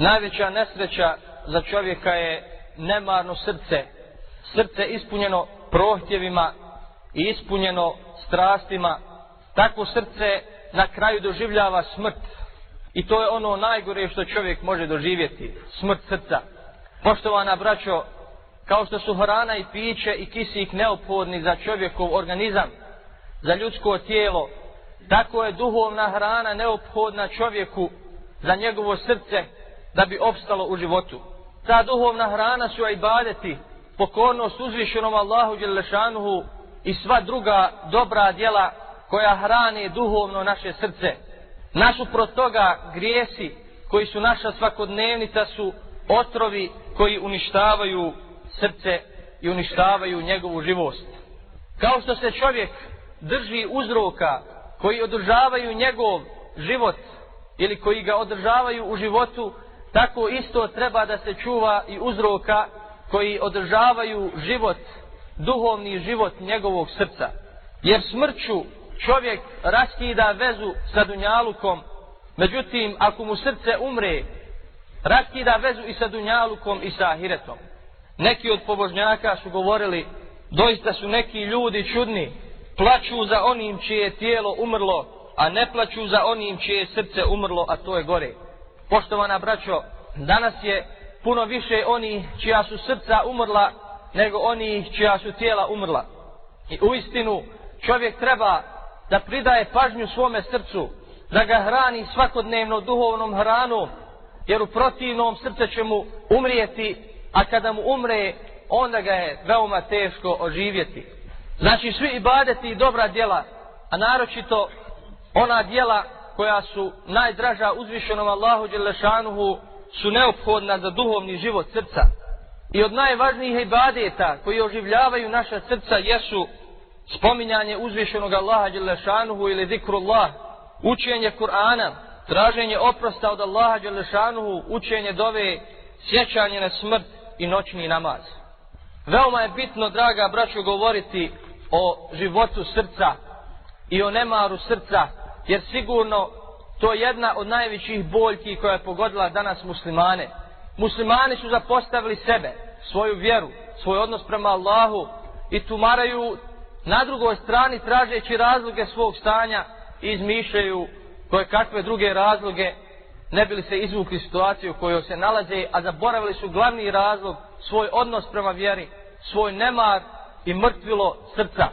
Najveća nesreća za čovjeka je nemarno srce. Srce ispunjeno prohtjevima i ispunjeno strastima. Takvo srce na kraju doživljava smrt. I to je ono najgore što čovjek može doživjeti. Smrt srca. Poštovana braćo, kao što su hrana i piće i kisik neophodni za čovjekov organizam, za ljudsko tijelo, tako je duhovna hrana neophodna čovjeku za njegovo srce da bi opstalo u životu. Ta duhovna hrana su ibadeti, pokornost uzvišenom Allahu Đelešanuhu i sva druga dobra djela koja hrane duhovno naše srce. Nasuprot toga grijesi koji su naša svakodnevnica su otrovi koji uništavaju srce i uništavaju njegovu živost. Kao što se čovjek drži uzroka koji održavaju njegov život ili koji ga održavaju u životu, tako isto treba da se čuva i uzroka koji održavaju život, duhovni život njegovog srca. Jer smrću čovjek raskida vezu sa Dunjalukom, međutim, ako mu srce umre, raskida vezu i sa Dunjalukom i sa Ahiretom. Neki od pobožnjaka su govorili, doista su neki ljudi čudni, plaću za onim čije je tijelo umrlo, a ne plaću za onim čije je srce umrlo, a to je gore. Poštovana braćo, danas je puno više oni čija su srca umrla, nego oni čija su tijela umrla. I u istinu čovjek treba da pridaje pažnju svome srcu, da ga hrani svakodnevno duhovnom hranom, jer u protivnom srce će mu umrijeti, a kada mu umre, onda ga je veoma teško oživjeti. Znači svi ibadeti i dobra djela, a naročito ona djela koja su najdraža uzvišenom Allahu Đelešanuhu su neophodna za duhovni život srca. I od najvažnijih ibadeta koji oživljavaju naša srca jesu spominjanje uzvišenog Allaha Đelešanuhu ili zikrullah, učenje Kur'ana, traženje oprosta od Allaha Đelešanuhu, učenje dove, sjećanje na smrt i noćni namaz. Veoma je bitno, draga braćo, govoriti o životu srca i o nemaru srca, jer sigurno to je jedna od najvećih boljki koja je pogodila danas muslimane. Muslimani su zapostavili sebe, svoju vjeru, svoj odnos prema Allahu i tumaraju na drugoj strani tražeći razloge svog stanja i izmišljaju koje kakve druge razloge ne bili se izvukli situaciju u kojoj se nalaze, a zaboravili su glavni razlog, svoj odnos prema vjeri, svoj nemar i mrtvilo srca.